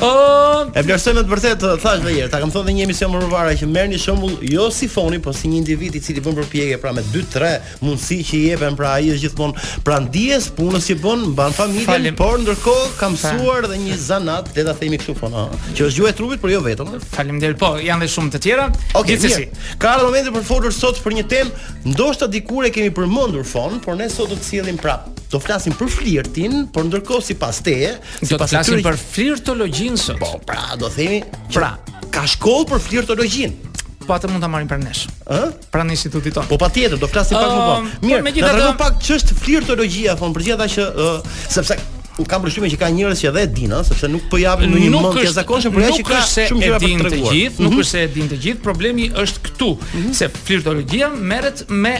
Ëm, e vlerësoj me të vërtetë, thashë dhe një herë, ta kam thënë edhe në një emision më parë që merrni shembull jo si foni, po si një individ i cili bën përpjekje pra me 2-3 mundësi që i jepen, pra ai është gjithmonë pranë dijes punës që bën, mban familjen, por ndërkohë ka mësuar edhe një zanat, le ta themi kështu Foni, që është gjuha e trupit, por jo vetëm. Faleminderit. Po, janë dhe shumë të tjera. Okej, okay, ka ardhur momenti për të folur sot për një temë, ndoshta dikur e kemi përmendur fon, por ne sot do ta sjellim prapë. Do flasim për flirtin, por ndërkohë sipas teje, Do të flasim për flirtologjinë sot. Po, pra do themi, pra, ka shkollë për flirtologjinë. Po atë mund ta marrim pranë nesh. Ë? Pranë institutit tonë. Po patjetër, do flasim pak më vonë. Po, Mirë, na tregon pak ç'është flirtologjia, Fon për të gjithë që sepse unë kam përshtypjen që ka njerëz që edhe e dinë, sepse nuk po japin në një mend të zakonshëm, por ja që ka shumë gjëra për të gjithë, nuk mhm. është se e dinë të gjithë. Problemi është këtu, mhm. se flirtologjia merret me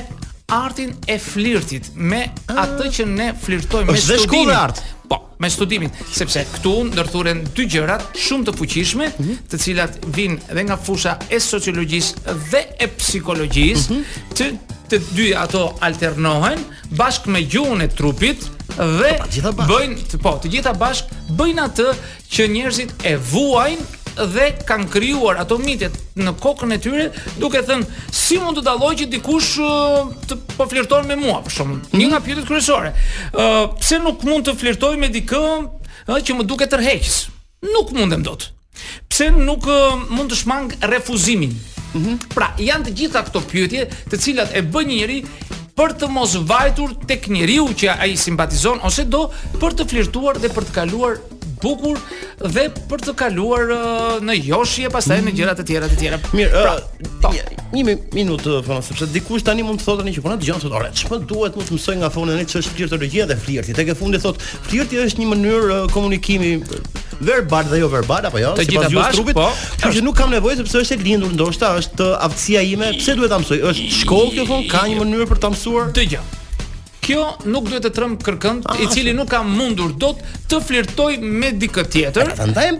artin e flirtit me atë që ne flirtojmë me studimin. Art. Po, me studimin, sepse këtu ndërthuren dy gjëra shumë të fuqishme, mm -hmm. të cilat vijnë edhe nga fusha e sociologjisë dhe e psikologjisë, mm -hmm. të dy ato alternohen bashkë me gjuhën e trupit dhe po, bëjnë po, të gjitha bashkë bëjnë atë që njerëzit e vuajnë dhe kanë krijuar ato mitet në kokën e tyre duke thënë si mund të dalloj që dikush të po flirton me mua për shembull. Një nga pyetjet kryesore, ë uh, pse nuk mund të flirtoj me dikë ë që më duket tërheqës? Nuk mundem dot. Pse nuk uh, mund të shmang refuzimin? Mm -hmm. Pra, janë të gjitha këto pyetje, të cilat e bën një njeri për të mos vajtur tek njeriu që ai simpatizon ose do për të flirtuar dhe për të kaluar bukur dhe për të kaluar uh, në joshje e pastaj në gjëra të tjera të tjera. Mirë, pra, uh, një, një minutë uh, po sepse dikush tani mund të thotë tani që po na dëgjon thotë, "Ore, ç'më duhet mua të mësoj nga foni tani ç'është flirtologjia dhe flirti." Tek e fundit thotë, "Flirti është një mënyrë uh, komunikimi verbal dhe jo verbal apo jo, sipas gjuhës së trupit." Po, kështu që nuk kam nevojë sepse është e lindur, ndoshta është uh, aftësia ime. Pse duhet ta mësoj? Është shkollë kjo fon, ka një mënyrë për ta mësuar? Dëgjo. Kjo nuk duhet të trembë kërkënd, ah, i cili nuk ka mundur dot të flirtojë me dikë tjetër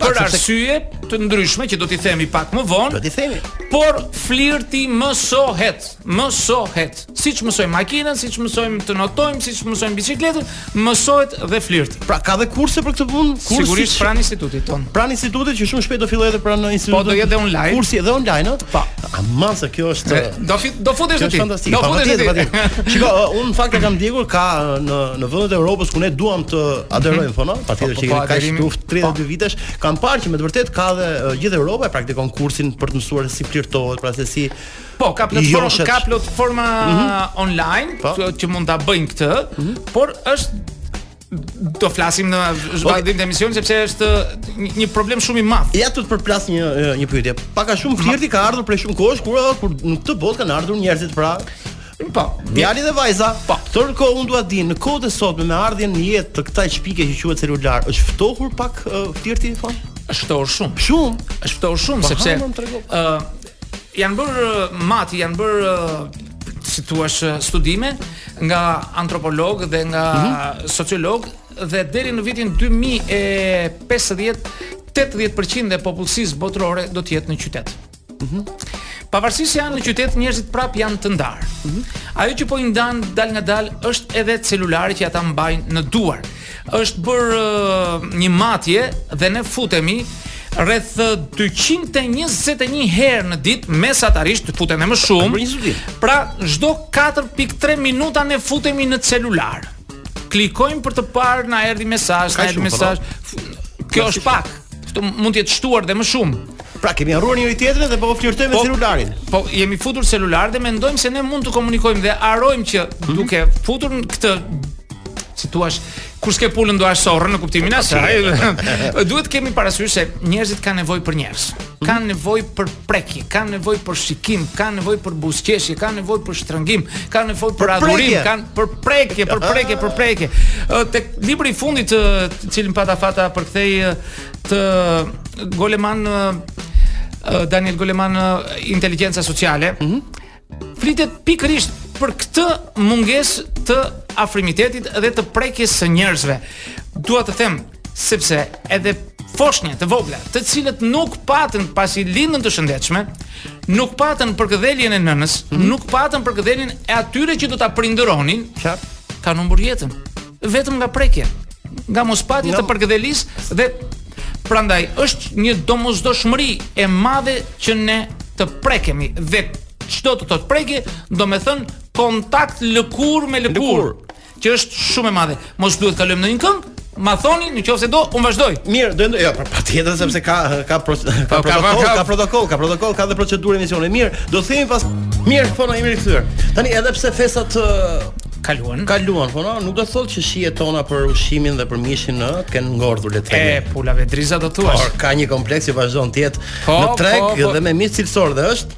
për arsye të ndryshme që do t'i themi pak më vonë. Do t'i themi. Por flirti mësohet, mësohet. Siç mësojmë makinën, siç mësojmë të notojmë, siç mësojmë biçikletën, mësohet dhe flirti. Pra ka dhe kurse për këtë punë, kursi sigurisht pranë institutit tonë. Pranë institutit që shumë shpejt do fillojë edhe pranë institutit. Po do jetë online. Kursi edhe online, ëh? Po. Aman se kjo është do fi, do futesh ti. Do futesh ti. Shiko, unë në fakt e kam ndjekur ka në në vendet e Evropës ku ne duam të aderojmë Fon, mhm. patjetër po, që po, kemi kaq luftë 32 vitesh, kam parë që me të vërtetë ka dhe gjithë Europa e praktikon kursin për të mësuar si flirtohet, pra se si Po, ka platforma, ka platforma mm -hmm. online po. që mund ta bëjnë këtë, mm -hmm. por edhe do flasim në zhvillim të emisionit sepse është një problem shumë i madh. Ja të të përplas një një pyetje. Pak a shumë flirti ka ardhur prej shumë kohësh kur edhe kur në këtë botë kanë ardhur njerëzit pra Po, djali dhe vajza. Po, tërë kohë unë dua të di në kohët e sotme me ardhjen në jetë të këtij çpike që quhet celular, është ftohur pak uh, flirti? Është ftohur shumë. Shumë, është ftohur shumë po, sepse ë Janë bërë mati, janë bërë si thua studime nga antropologë dhe nga mm -hmm. sociologë dhe deri në vitin 2050 80% e popullsisë botërore do të jetë në qytet. Mm -hmm. Pavarësisht se janë në qytet, njerëzit prapë janë të ndarë. Mm -hmm. Ajo që po i ndan dalëngadalë është edhe celulari që ata mbajnë në duar. Është bërë uh, një matje dhe ne futemi rreth 221 herë në ditë mesatarisht futen dhe më shumë. Pra çdo 4.3 minuta ne futemi në celular. Klikojmë për të parë na erdhi mesazh, na erdhi mesazh. Po. Kjo është pak. Kjo mund të jetë shtuar dhe më shumë. Pra kemi harruar njëri-tjetrin dhe po flirtojmë me po, celularin. Po jemi futur celular dhe mendojmë se ne mund të komunikojmë dhe harrojmë që mhm. duke futur këtë si thua kur s'ke pulën do hash sorrën në kuptimin e asaj. Duhet të kemi parasysh se njerëzit kanë nevojë për njerëz. Mhm. Kanë nevojë për prekje, kanë nevojë për shikim, kanë nevojë për buzëqeshje, kanë nevojë për shtrëngim, kanë nevojë për adhurim, kanë për prekje, për prekje, për prekje. Tek libri i fundit të cilin pata fat ta përkthej të Goleman Daniel Goleman Inteligjenca Sociale. Mm -hmm. Flitet pikërisht për këtë mungesë të afrimitetit dhe të prekjes së njerëzve. Dua të them, Sepse edhe foshnja të vogla, të cilat nuk patën pasi lindën të shëndetshme, nuk patën përkëdheljen e nënës, mm -hmm. nuk patën përkëdheljen e atyre që do ta prindëronin, çfarë? Kanë humbur jetën vetëm nga prekja, nga mospatje no. të përkëdhelisë dhe prandaj është një domosdoshmëri e madhe që ne të prekemi dhe ç'do të thotë prekje, domethënë kontakt lëkurë me lëkurë. lëkurë. Që është shumë e madhe. Mos duhet të kalojmë ndonjë këngë? Ma thoni, në qoftë se do, unë vazhdoj. Mirë, do jo, po patjetër sepse ka ka po, ka protokoll, ka protokoll, ka protokoll, ka dhe procedurë emisioni. Mirë, do themi pas Mirë, po na jemi rikthyer. Tani edhe pse festat kaluan. Kaluan, po no, nuk do të thotë që shijet tona për ushqimin dhe për mishin në të kenë ngordhur le të themi. E pulave Driza do thua. Por ka një kompleks që vazhdon të jetë po, në treg po, po. dhe me mish cilësor dhe është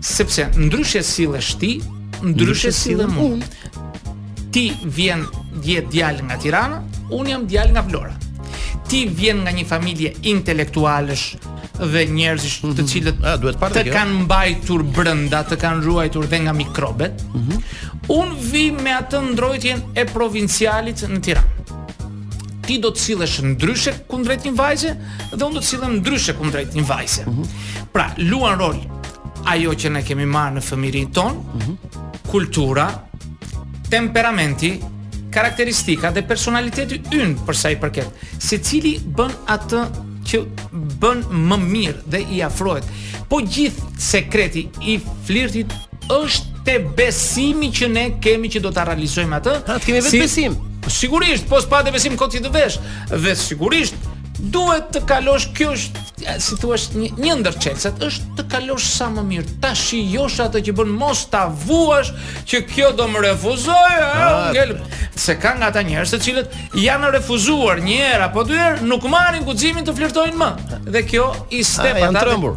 Sepse ndryshe sillesh ti, ndryshe sillem unë. Ti vjen je djalë nga Tirana, unë jam djalë nga Vlora. Ti vjen nga një familje intelektualësh dhe njerëzish të mhm. cilët mm -hmm. të, të kanë mbajtur brenda, të kanë ruajtur dhe nga mikrobet. Mm -hmm. Un vi me atë ndrojtjen e provincialit në Tiranë. Ti do të sillesh ndryshe kundrejt një vajze dhe un do të sillem ndryshe kundrejt një vajze. Mm -hmm. Pra, luan rol ajo që ne kemi marrë në fëmijërinë tonë, mm -hmm. kultura, temperamenti, karakteristika dhe personaliteti ynë për sa i përket, secili bën atë që bën më mirë dhe i afrohet. Po gjithë sekreti i flirtit është te besimi që ne kemi që do ta realizojmë atë. A të kemi vetëbesim. Sigurisht, po s'pate besim kot ti të vesh. Dhe sigurisht, Duhet të kalosh kjo është si thuash një, një ndër çelësat është të kalosh sa më mirë. Ta shijosh atë që bën mos ta vuash që kjo do më refuzoj, ah, ngel. Se ka nga ata njerëz të cilët janë refuzuar një herë apo dy herë, nuk marrin guximin të flirtojnë më. Dhe kjo i step ata. Janë trembur.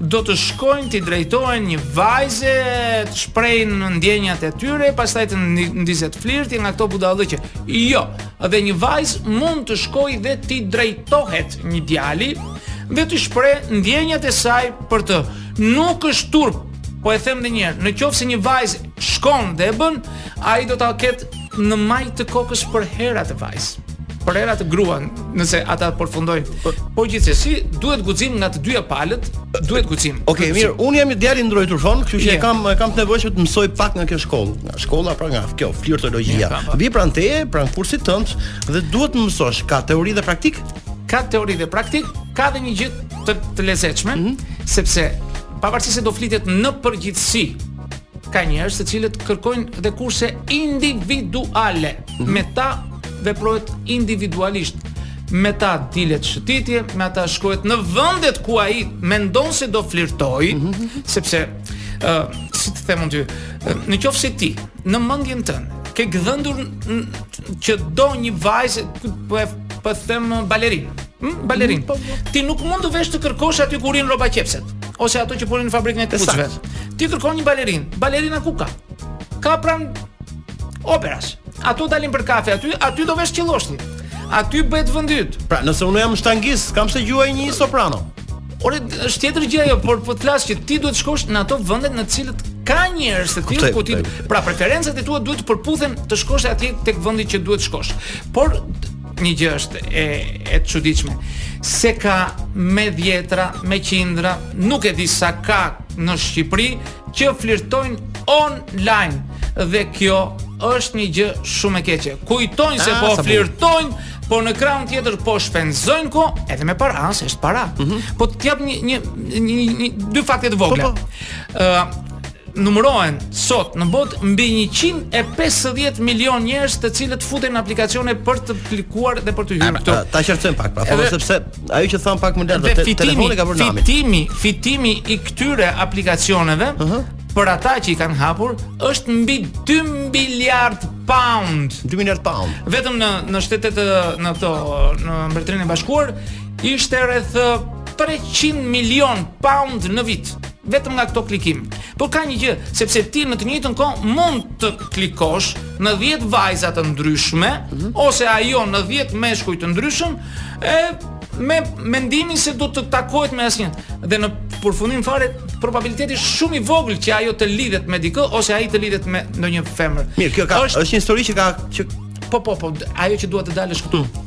do të shkojnë t'i drejtohen një vajze, të shprejnë ndjenjat e tyre, pastaj të ndizet flirti nga këto budallallëqe jo, dhe një vajzë mund të shkojë dhe t'i drejtohet një djali dhe t'i shprehë ndjenjat e saj për të. Nuk është turp, po e them edhe një herë, në qoftë se një vajzë shkon dhe e bën, ai do ta ketë në majë të kokës përherë atë vajzë përherë atë grua, nëse ata përfundojnë. Po, po gjithsesi, duhet guxim nga të dyja palët, duhet guxim. Okej, okay, mirë, unë jam një djalë i ndrojtur fon, kështu që yeah. kam kam të nevojshme të mësoj pak nga kjo shkollë, nga shkolla pra nga kjo flirtologjia. Yeah, Vi pranë teje, pranë kursit tënd dhe duhet të mësoj ka teori dhe praktik? Ka teori dhe praktik, ka dhe një gjë të, të lezetshme, mm -hmm. sepse pavarësisht se do flitet në përgjithësi ka njerëz të cilët kërkojnë dhe kurse individuale. Mm -hmm. Me ta veprohet individualisht. Me ta dilet shëtitje, me ta shkohet në vendet ku ai mendon se do flirtoj, mm -hmm. sepse ë uh, si të them unë, në qoftë se ti në mendjen tënde ke gdhendur që do një vajzë po e po them balerinë. Hm, balerin. Po, po. Ti nuk mund të vesh të kërkosh aty ku rrinë rrobaqepëset, ose ato që punojnë në fabrikën e këpucëve. Ti kërkon një balerin, balerina ku ka? Ka pran operas. Ato dalin për kafe aty, aty do vesh qëllosh ti. Aty bëhet vendi yt. Pra, nëse unë jam shtangist, s'kam pse gjuaj një soprano. Ore, është tjetër gjë ajo, por po të flas që ti duhet të shkosh në ato vende në të cilët ka njerëz të tillë ku ti, pra preferencat e tua duhet të përputhen të shkosh atje tek vendi që duhet të shkosh. Por Një gjë është e e çuditshme. Se ka me dhjetra, me qindra, nuk e di sa ka në Shqipëri që flirtojnë online dhe kjo është një gjë shumë e keqe. Kujtojnë se ah, po flirtojnë, por në krahun tjetër po shpenzojnë kohë edhe me para, ah, se është para. Mm -hmm. Po të jap një një një, një, një dy fakte të vogla. Po, po. Ë, po. uh, Numërohen sot në botë mbi 150 milionë njerëz të cilët futen në aplikacione për të klikuar dhe për të hyrë këtu. Ta qartësojmë pak, pra, edhe, sepse ajo që thoje pak më lart, te, telefoni ka bërë namin. Fitimi, fitimi i këtyre aplikacioneve uh -huh. për ata që i kanë hapur është mbi 2 miliard pound. 2 miliard pound. Vetëm në në shtetet në këto në Mbretërinë e Bashkuar ishte rreth 300 milion pound në vit. vetëm nga këto klikime. Por ka një gjë, sepse ti në të njëjtën kohë mund të klikosh në 10 vajza të ndryshme mm -hmm. ose ajo në 10 meshkuj të ndryshëm e me mendimin se do të takohet me një. Dhe në përfundim fare probabiliteti është shumë i vogël që ajo të lidhet me dikë ose ai të lidhet me ndonjë femër. Mirë, kjo ka është, është një histori që ka që po po po ajo që dua të dalësh këtu. Mm.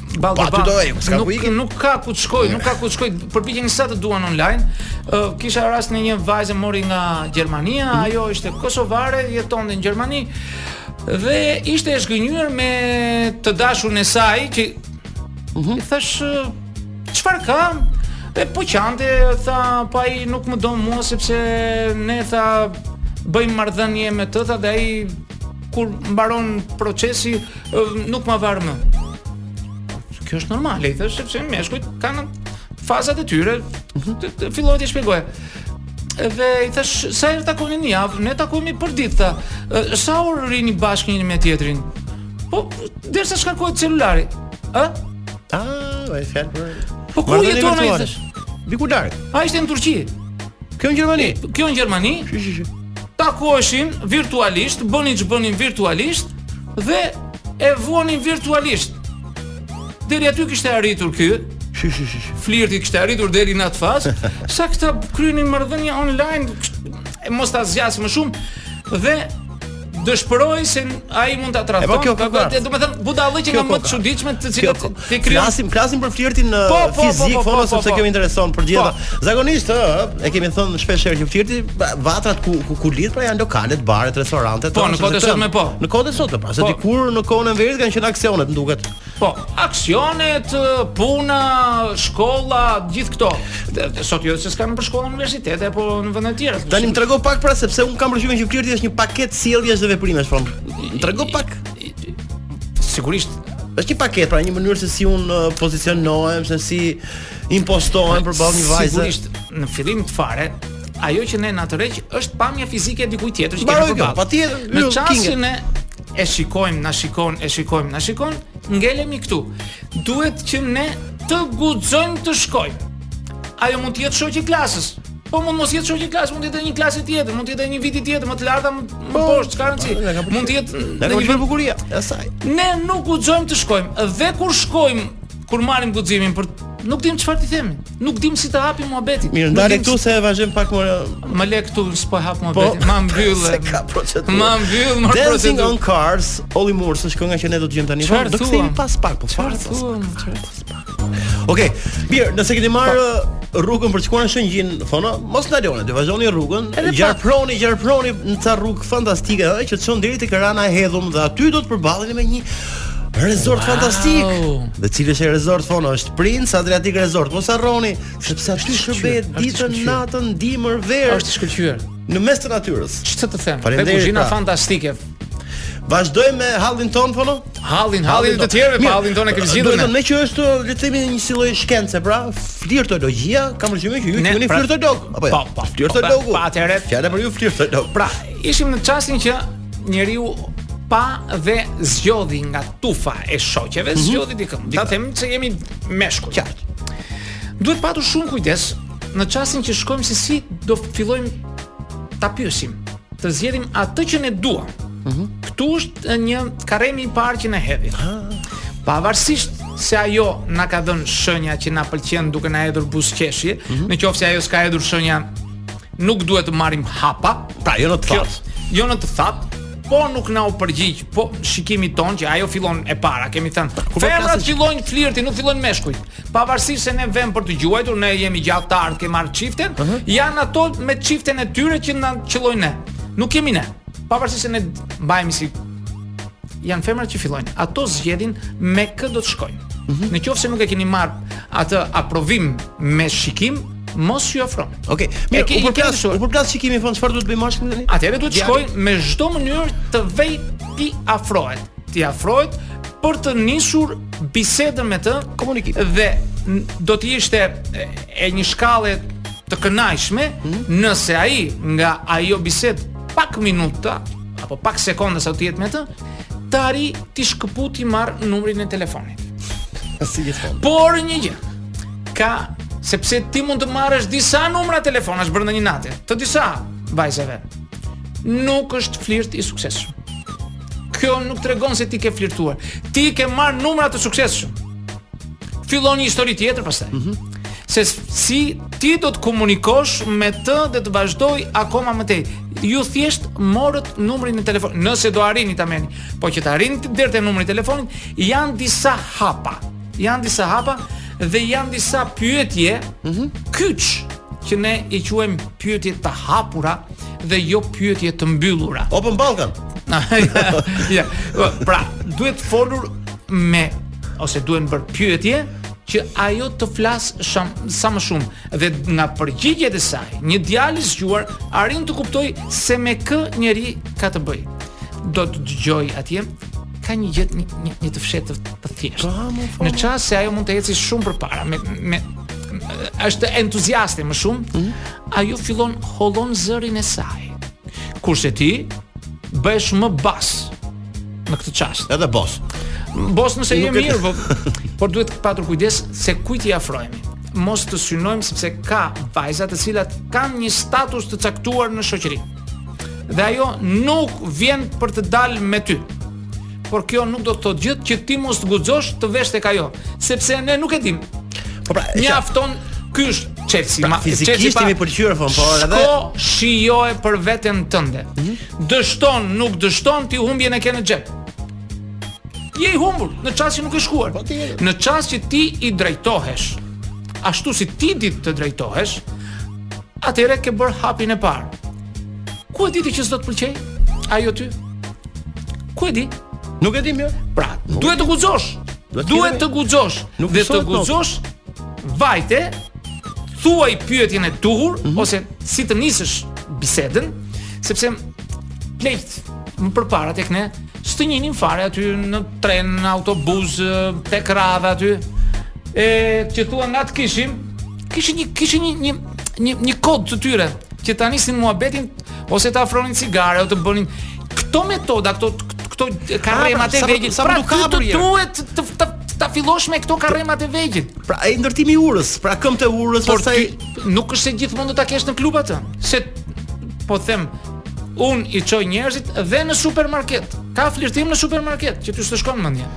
Ballë, po, ballë. Nuk nuk ka ku të shkojë, nuk ka ku të shkojë. Përpiqen sa të duan online. Uh, kisha rastin, një vajzë më mori nga Gjermania, mm -hmm. ajo ishte kosovare, jetonte në Gjermani dhe ishte e zhgënjyer me të dashurin e saj, mm -hmm. i thashë çfarë ka? Dhe po qante, tha, po ai nuk më do mua sepse ne tha bëjmë marrëdhënie me të, tha dhe ai kur mbaron procesi nuk ma varë më. Kjo është normale, i thashë, sepse meshkujt kanë fazat e tyre, mhm. fillova t'i shpjegoj. Dhe i thashë, sa herë takoheni në javë, ne takohemi përditë, tha, sa orë rrini bashkë një me tjetrin, po, derisa shkarkohet celulari, a? A, dhe i fjalë për... Po, ku jeton, i thashë? Diku larg. Ai ishte në Turqi. Kjo në Gjermani. Kjo në Gjermani. Shi, shi, shi. takoheshin virtualisht, bënin ç'bënin virtualisht dhe e vuanin virtualisht. Deri aty kishte arritur ky. Shi shi shi. Flirti kishte arritur deri në atë fazë, sa këta kryenin marrëdhënie online, e mos ta zgjas më shumë dhe dëshpërohej se ai mund ta tradhtonte. Po, po, po, domethënë budallallëqe nga më të çuditshmet të cilat Ti krijon Flasim, flasim për flirtin në Po, po, po, fizik, po, po, fono po, sepse po. kjo më intereson për gjë. Po. Zakonisht, ë, e kemi thënë shpesh herë që flirti ba- vatrat ku ku, ku lidh pra janë lokalet, baret, restorantet. Po, ëh, në sepse kohët e këto sotme, janë- po. Në kohët e sotme, pra, se Po. dikur në kohën e Enverit kanë qenë aksionet, më duket. Po, aksionet, ë, puna, shkolla, gjithë këto. Dhe- dhe Sot jo se s'kanë për shkolla në universitete apo në vende të tjera. Tani më trego pak pra sepse un kam përshtypjen që flirti është një paketë sjelljesh dhe veprimesh, po. Më trego pak. sigurisht është një paketë, pra një mënyrë se si unë pozicionohem, se si impostohem përballë një vajze. Sigurisht, në fillimet fare, ajo që ne na tërheq është pamja fizike e dikujt tjetër që kemi përballë. Patjetër, në çastin që ne e shikojmë, na shikon, e shikojmë, na shikon, ngelemi këtu. Duhet që ne të guxojmë të shkojmë. Ajo mund të jetë shoqe klasës, Po mund mos jetë shoqe klase, mund të jetë një klasë tjetër, mund të jetë një viti tjetër më të lartë a më po, poshtë, s'ka rëndësi. Mund të jetë në një vend bukuria e saj. Ne nuk guxojmë të shkojmë dhe kur shkojmë, kur marrim guximin për nuk dim çfarë të themi. Nuk dim si ta hapim muhabetin. Mirë, ndale këtu se e vazhdim pak. Mu më le këtu s'po hap muhabetin. Po, ma mbyll. Se ka procedurë. Ma mbyll më procedurë. Dancing on Cars, Olly Murs, është kënga që ne do të dëgjojmë tani. Do të kthehemi pas pak, fare. Çfarë? Okej. Okay. Mirë, nëse keni marrë po. rrugën për të shkuar në Shëngjin, Fono, mos ndaloni, të vazhdoni rrugën, gjarpëroni, gjarpëroni në ca rrugë fantastike, ëh, që çojnë deri tek Rana e Hedhun dhe aty do të përballeni me një Resort wow. fantastik. Dhe cili është resorti, Fono? Është Prince Adriatic Resort. Mos harroni, sepse aty shërbehet ditën, natën, dimër, verë. Është shkëlqyer. Në mes të natyrës. Ç'të të them? Faleminderit. Kuzhina pra. fantastike. Vazhdojmë me hallin tonë, Fono? Hallin, hallin e të tjerëve, pa hallin tonë e kemi zgjidhur. Domethënë që është le të themi një si lloj shkence, pra flirtologjia, kam përgjithësuar që ju jeni pra, flirtolog, apo jo? Po, po. Flirtolog. Po atëherë. Fjala për ju flirtolog. Pra, ishim në çastin që njeriu pa dhe zgjodhi nga tufa e shoqeve, mhm. zgjodhi dikënd. Ta them se jemi meshkuj. Qartë. Duhet patur shumë kujdes në çastin që shkojmë se si do fillojmë ta pyesim. Të zgjedhim atë që ne duam. Ëh. Mm Këtu është një karremi i parë që ne hedhim. Pavarësisht se ajo na ka dhënë shenja që na pëlqen duke na hedhur buzëqeshje, mm -hmm. në qoftë se ajo s'ka hedhur shenja nuk duhet të marrim hapa, pra jo në të thatë. Jo në të thatë, po nuk na u përgjigj, po shikimit tonë që ajo fillon e para, kemi thënë. Femrat fillojnë flirtin, nuk fillojnë meshkujt. pavarësisht se ne vemi për të gjuajtur, ne jemi gjahtarët, kemi marrë çiften, uh -huh. janë ato me çiften e tyre që na qëllojnë ne. Nuk jemi ne. Pavarësisht se ne mbahemi si janë femrat që fillojnë. Ato zgjedhin me kë do të shkojnë. Uh mhm. -huh. Në qoftë se nuk e keni marrë atë aprovim me shikim, mos iu afroni. Okej. Okay. Mirë, ke, u përplas, u përplas shikimi, Fono, çfarë duhet të bëjë mashkulli tani? Atëherë duhet të shkojë me çdo mënyrë të vejë t'i afrohet. t'i afrohet për të nisur bisedën me të komunikim dhe do të ishte e një shkalle të kënaqshme hmm? nëse ai nga ajo bisedë pak minuta apo pak sekonda sa do të jetë me të të arrijë t'i shkëpu t'i marrë numrin e telefonit si i thonë por një gjë ka sepse ti mund të marrësh disa numra telefonash brenda një nate të disa vajzave nuk është flirt i suksesshëm Kjo nuk tregon se ti ke flirtuar. Ti ke marrë numra të suksesshëm. Fillon një histori tjetër pastaj. Mm -hmm. Se si ti do të komunikosh me të dhe të vazhdojë akoma më tej. Ju thjesht morët numrin e telefonit, nëse do arrini ta merrni. Por që të arrini deri te numri i telefonit, janë disa hapa. Janë disa hapa dhe janë disa pyetje, ëh, mm -hmm. kyç që ne i quajmë pyetje të hapura dhe jo pyetje të mbyllura. Open Balkan. ja. Po, pra, duhet të folur me ose duhen bërë pyetje që ajo të flasë sham, sa më shumë dhe nga përgjigjet e saj, një djalë i zgjuar arrin të kuptojë se me kë njeri ka të bëjë. Do të dëgjojë atje ka një gjë një, një, një të fshehtë të thjeshtë. Po, po. Në çast se ajo mund të ecë shumë përpara me me është entuziaste më shumë, mm -hmm. ajo fillon hollon zërin e saj. Kurse ti bëhesh më bas në këtë çast. Edhe bos. Bos nëse je mirë, po por duhet të patur kujdes se kujt i afrohemi. Mos të synojmë sepse ka vajza të cilat kanë një status të caktuar në shoqëri. dhe ajo nuk vjen për të dalë me ty. Por kjo nuk do të thotë gjë që ti mos të guxosh të vesh tek ajo, sepse ne nuk e dimë. Po pra, mjafton ky është çelësi, pra, ma fizikisht jemi pëlqyer fon, po edhe shko shijoje për veten tënde. Mm -hmm. Dështon, nuk dështon ti humbjen e ke në xhep. Je i humbur në çast që nuk ke shkuar. Po në çast që ti i drejtohesh, ashtu si ti di t'i drejtohesh, Atëherë ke bërë hapin e parë. Ku e di ti që s'do të pëlqej? Ajo ty. Ku e di? Nuk e dimë. Pra, duhet të guxosh. Duhet të guxosh. Duhet të guxosh. Vajte thuaj pyetjen e duhur mm -hmm. ose si të nisësh bisedën, sepse pleqtë më përpara tek ne s'të njinin fare aty në tren, në autobus, tek radha aty. E që thua nga të kishim, Kishin një kishin një një një, një kod të tyre që ta nisin muhabetin ose ta afronin cigare ose të bënin këto metoda, këto këto karremat e vegjël. Sa pra, do ka bërë? Duhet të të ta fillosh me këto karremat e vegjël. Pra ai ndërtimi i urës, pra këmbët e urës, pastaj nuk është se gjithmonë do ta kesh në klub atë. Se po them, unë i çoj njerëzit dhe në supermarket. Ka flirtim në supermarket që ty s'të shkon mendja.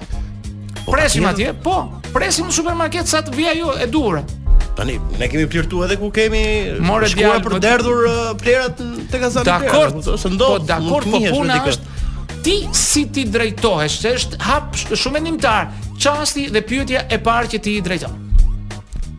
Po, presim atje, po, presim në supermarket sa të vijë ajo e duhura. Tani ne kemi flirtuar edhe ku kemi More shkuar për po- derdhur uh, plehrat tek asaj. Dakord, se ndodh. Po dakord, po puna është ti si t'i drejtohesh, se është hap shumë vendimtar, çasti dhe pyetja e parë që ti i drejton.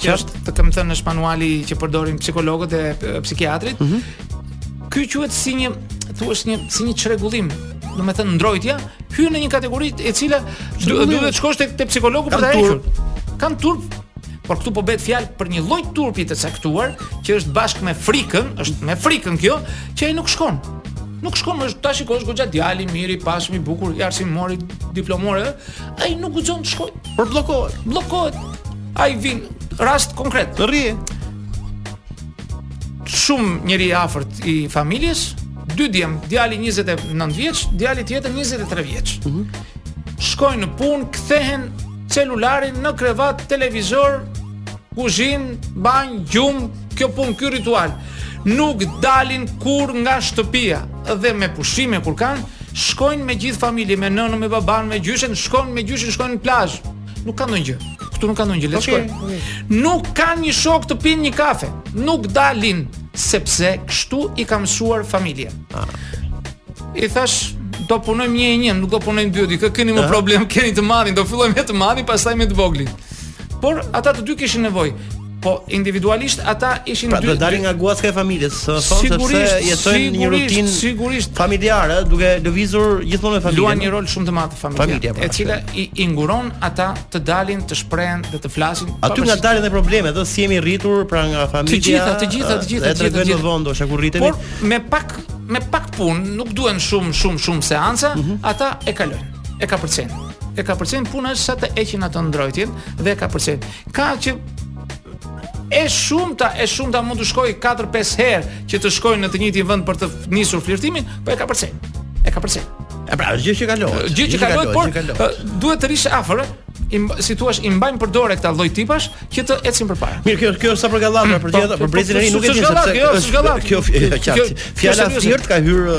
që është të kam thënë është manuali që përdorin psikologët e psikiatrit. Mm -hmm. Ky quhet si i thua është një si një çrregullim do të thënë ndrojtja, hyn në një kategori e cila duhet të shkosh tek te psikologu për ta hequr. Kanë turp. Por këtu po bëhet fjalë për një lloj turpi të caktuar që është bashkë me frikën, është me frikën kjo, që ai nuk shkon. Nuk shkon me thash e ke goxha djali, i mirë, i pashëm, i bukur, i arsimuar, i diplomuar, ai nuk guxon të shkojë. Por bllokohet, bllokohet. Ai vjen rast konkret. Të ri. Shumë njeri i afërt i familjes, dy djem, djali 29 vjeç, djali tjetër 23 vjeç. Mm -hmm. Shkojnë në punë, kthehen celularin në krevat, televizor, kuzhinë, banjë, gjumë, kjo punë ky ritual. Nuk dalin kurrë nga shtëpia dhe me pushime kur kanë, shkojnë me gjithë familjen, me nënën, me babanë, me gjyshen, shkojnë me gjyshen, shkojnë në plazh. Nuk ka ndonjë gjë. Këtu nuk ka ndonjë gjë, le të okay. shkojmë. Nuk kanë një shok të pinë një kafe. Nuk dalin sepse kështu i ka mësuar familja. Ah. I thashë, do punojmë një e një, nuk do punojmë dy e dy. Kë keni më ah. problem, keni të madhin, do fillojmë me të madhin, pastaj me të voglin. Por ata të dy kishin nevojë. Po individualisht ata ishin pra, dy. Pra do dalin nga guaska e familjes, si thonë sepse jetojnë një rutinë sigurisht familjare, duke lëvizur gjithmonë me familjen. Luan një rol shumë të madh familja, familja pra, e cila i, i nguron ata të dalin, të shprehen dhe të flasin. Aty nga dalin edhe problemet, pra si jemi rritur pra nga familja. Të gjitha, të gjitha, të gjitha, të gjitha. Ne vonë, pastaj kur rritemi. Por me pak me pak punë, nuk duhen shumë shumë shumë seanca, mm -hmm. ata e kalojnë. E kapërcejnë. E kapërcejnë, puna është sa të heqin atë ndrojtjen dhe e kapërcejnë. Ka që e shumta e shumta mund t'u shkojë 4-5 herë që të shkojnë në të njëjtin vend për të nisur flirtimin, po e kapërcejnë. E kapërcejnë. E pra, është gjë që kalohet. Gjë që kalohet, por duhet të rrish afër, si i thua i mbajmë për dorë këta lloj tipash që të ecin përpara. Mirë, kjo kjo është sa për gallatë, për po, tjetër, për po, brezin e ri nuk e di sepse kjo është gallatë. Kjo është gallatë. Kjo është gallatë. Fjala flirt ka hyrë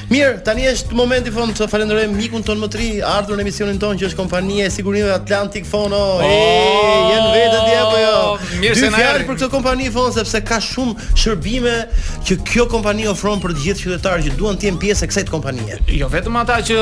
Mirë, tani është momenti Fon të falenderojmë mikun tonë më të ri, ardhur në emisionin tonë që është kompania e sigurimeve Atlantik, Fon. Oh, oh, janë vetë ti apo jo? Mirë se na erdhi për këtë kompani Fon sepse ka shumë shërbime që kjo kompani ofron për të gjithë qytetarët që duan të jenë pjesë e kësaj kompanie. Jo vetëm ata që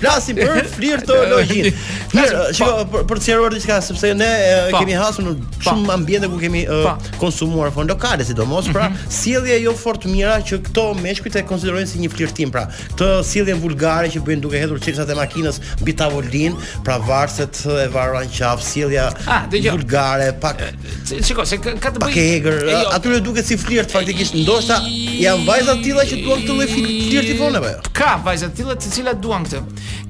Flasim për flirtologjinë. Mirë, shiko për, për të sqaruar diçka sepse ne e, Pa. kemi hasur në Pa. shumë ambiente ku kemi e, Pa. Mhm. konsumuar Fon, lokale sidomos, pra sjellja jo fort e mirë që këto meshkujt e konsiderojnë si një flirtim, pra këtë sjelljen vulgare që bëjnë duke hedhur çelësat e makinës mbi tavolinë, pra varset e varura në qafë, sjellja Ah, dëgjoj. vulgare, pak Shiko, se ka, ka të bëjë. Pak e egër. Jo. Aty duket si flirt faktikisht. Ndoshta janë vajza të tilla që duan këtë lloj flirti Fono apo jo? Ka vajza të tilla të cilat duan këtë.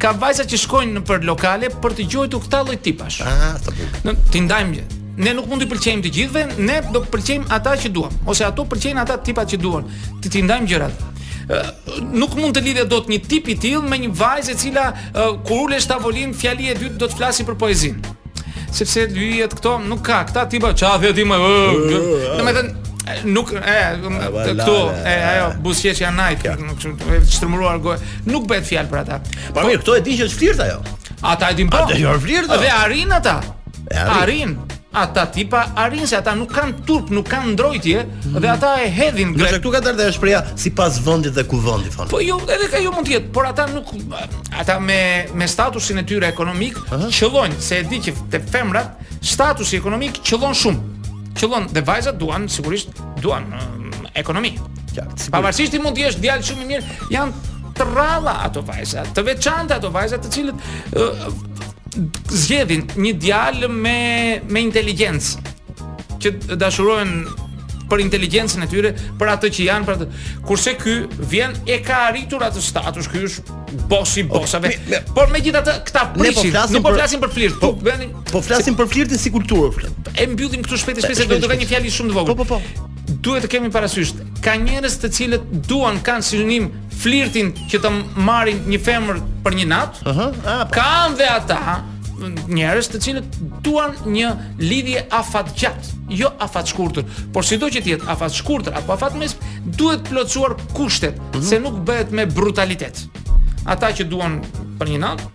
Ka vajza që shkojnë nëpër lokale për të gjuajtur këta lloj tipash. Ah, sa bukur. Ne t'i ndajmë gjë. Ne nuk mund të pëlqejmë të gjithëve, ne do të pëlqejmë ata që duam, ose ato pëlqejnë ata tipat që duan. T'i t'i ndajmë gjërat nuk mund të lidhet dot një tip i tillë me një vajzë e cila uh, kur ulesh në tavolinë fjalia e dytë do të flasi për poezinë. Sepse dy jet këto nuk ka, këta tipa ça di unë. Domethënë nuk e këtu e ajo buzëqeshje janë Nike nuk është shtrëmuruar gojë nuk bëhet fjalë për ata po mirë këto e dinë që është flirt ajo ata e dinë po ata janë flirt dhe arrin ata arrin ata tipa arrin se ata nuk kanë turp nuk kanë ndrojtje mhm. dhe ata e hedhin gre këtu ka dalë dhe është shprehja sipas vendit dhe kuvendit thonë po jo edhe ka jo mund të jetë por ata nuk ata me me statusin e tyre ekonomik uh -huh. qëllojnë se e di që te femrat statusi ekonomik qëllon shumë. Qëllon dhe vajzat duan sigurisht duan um, ekonomi. Ja, Pavarësisht ti mund të jesh djalë shumë i mirë, janë të rralla ato vajza, të veçanta ato vajza të cilët uh, zgjedhin një djalë me me inteligjencë që dashurohen për inteligjencën e tyre, për atë që janë, për atë. Kurse ky vjen e ka arritur atë status, ky është boss i bossave. Por megjithatë këta prishin, ne nuk po flasim për flirt, po bëni po flasim për flirtin si kulturë. E mbyllim këtu shpejt e shpejt se do të vë një fjalë shumë të vogël. Po po po. Duhet të kemi parasysh, ka njerëz të cilët duan kanë sinonim flirtin që të marrin një femër për një natë. Ëh. Kanë dhe ata njerëz të cilët duan një lidhje afatgjatë, jo afatshkurtër, por sido që të jetë afatshkurtër apo afatmes, duhet plotësuar kushtet, mm -hmm. se nuk bëhet me brutalitet. Ata që duan për një natë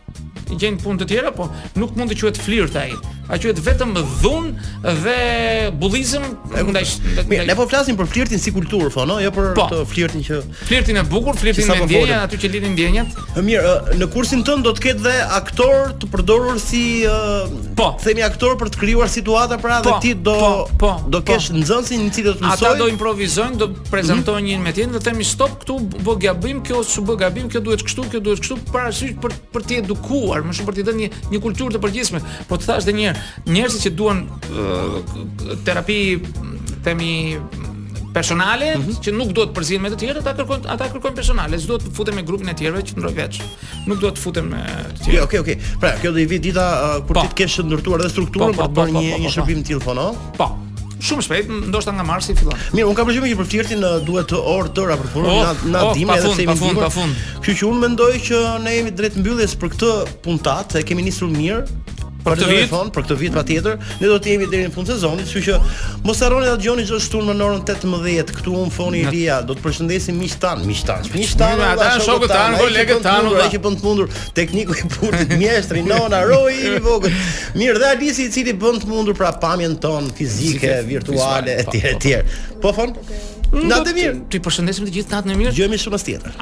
gjejnë punë të tjera, po nuk mund të quhet flirt ai. Ai quhet vetëm dhunë dhe bullizëm ndaj Ne po flasim për flirtin si kulturë, Fono, jo për po. të flirtin që Flirtin e bukur, flirtin me po ndjenja, aty që lidhin ndjenjat. Ë mirë, në kursin tënd do të ketë dhe aktorë të përdorur si po, themi aktorë për të krijuar situata pra dhe po, ti do po, po, do po. kesh nxënësin i cili do të mësojë. Ata do improvizojnë, do prezantojnë mhm. njërin me tjetrin, do themi stop këtu, bëre gabim, kjo s'u bë gabim, kjo duhet kështu, kjo duhet kështu, parasysh për për t'i edukuar, më shumë për të dhënë një një kulturë të përgjithshme. Po të thashë edhe një herë, Njerëzit që duan uh, terapi themi personale mm -hmm. që nuk duhet të përzihen me të tjerët, ata kërkojnë ata kërkojnë personale, s'do të futem me grupin e të tjerëve që ndroj veç. Nuk do të futem me të tjerë. Jo, okay, okay. Pra, kur do vijë dita uh, kur po. ti të kesh ndërtuar edhe strukturën po, po, për të bërë po, një një shërbim të tillë Fono? Po. Shumë shpejt, ndoshta nga marsi fillon. Mirë, unë kam përshtypjen që për flirtin uh, duhen orë të tëra për punë, oh, na na oh, dimë edhe themi dimë. Pafund, pafund. Kështu që unë mendoj që ne jemi drejt mbylljes për këtë puntatë, e kemi nisur mirë. Për këtë vit, thon, për këtë vit patjetër, ne do të jemi deri në fund sezonit, kështu që mos harroni ta dëgjoni çdo të shtunë në orën 18 këtu në Foni Ilia, do të përshëndesim miqtë tanë, miqtë tanë. Miqtë tanë, ata janë shokët tanë, kolegët tanë, ata që bëjnë të mundur, tekniku i pultit, mjeshtri, nona, Roi i vogël. Mirë, dhe Alisi i cili bën të mundur pra pamjen tonë fizike, virtuale etj etj. Po Fon? Natën e mirë. T'i përshëndesim të gjithë natën e mirë. Dëgjohemi të shtunës tjetër.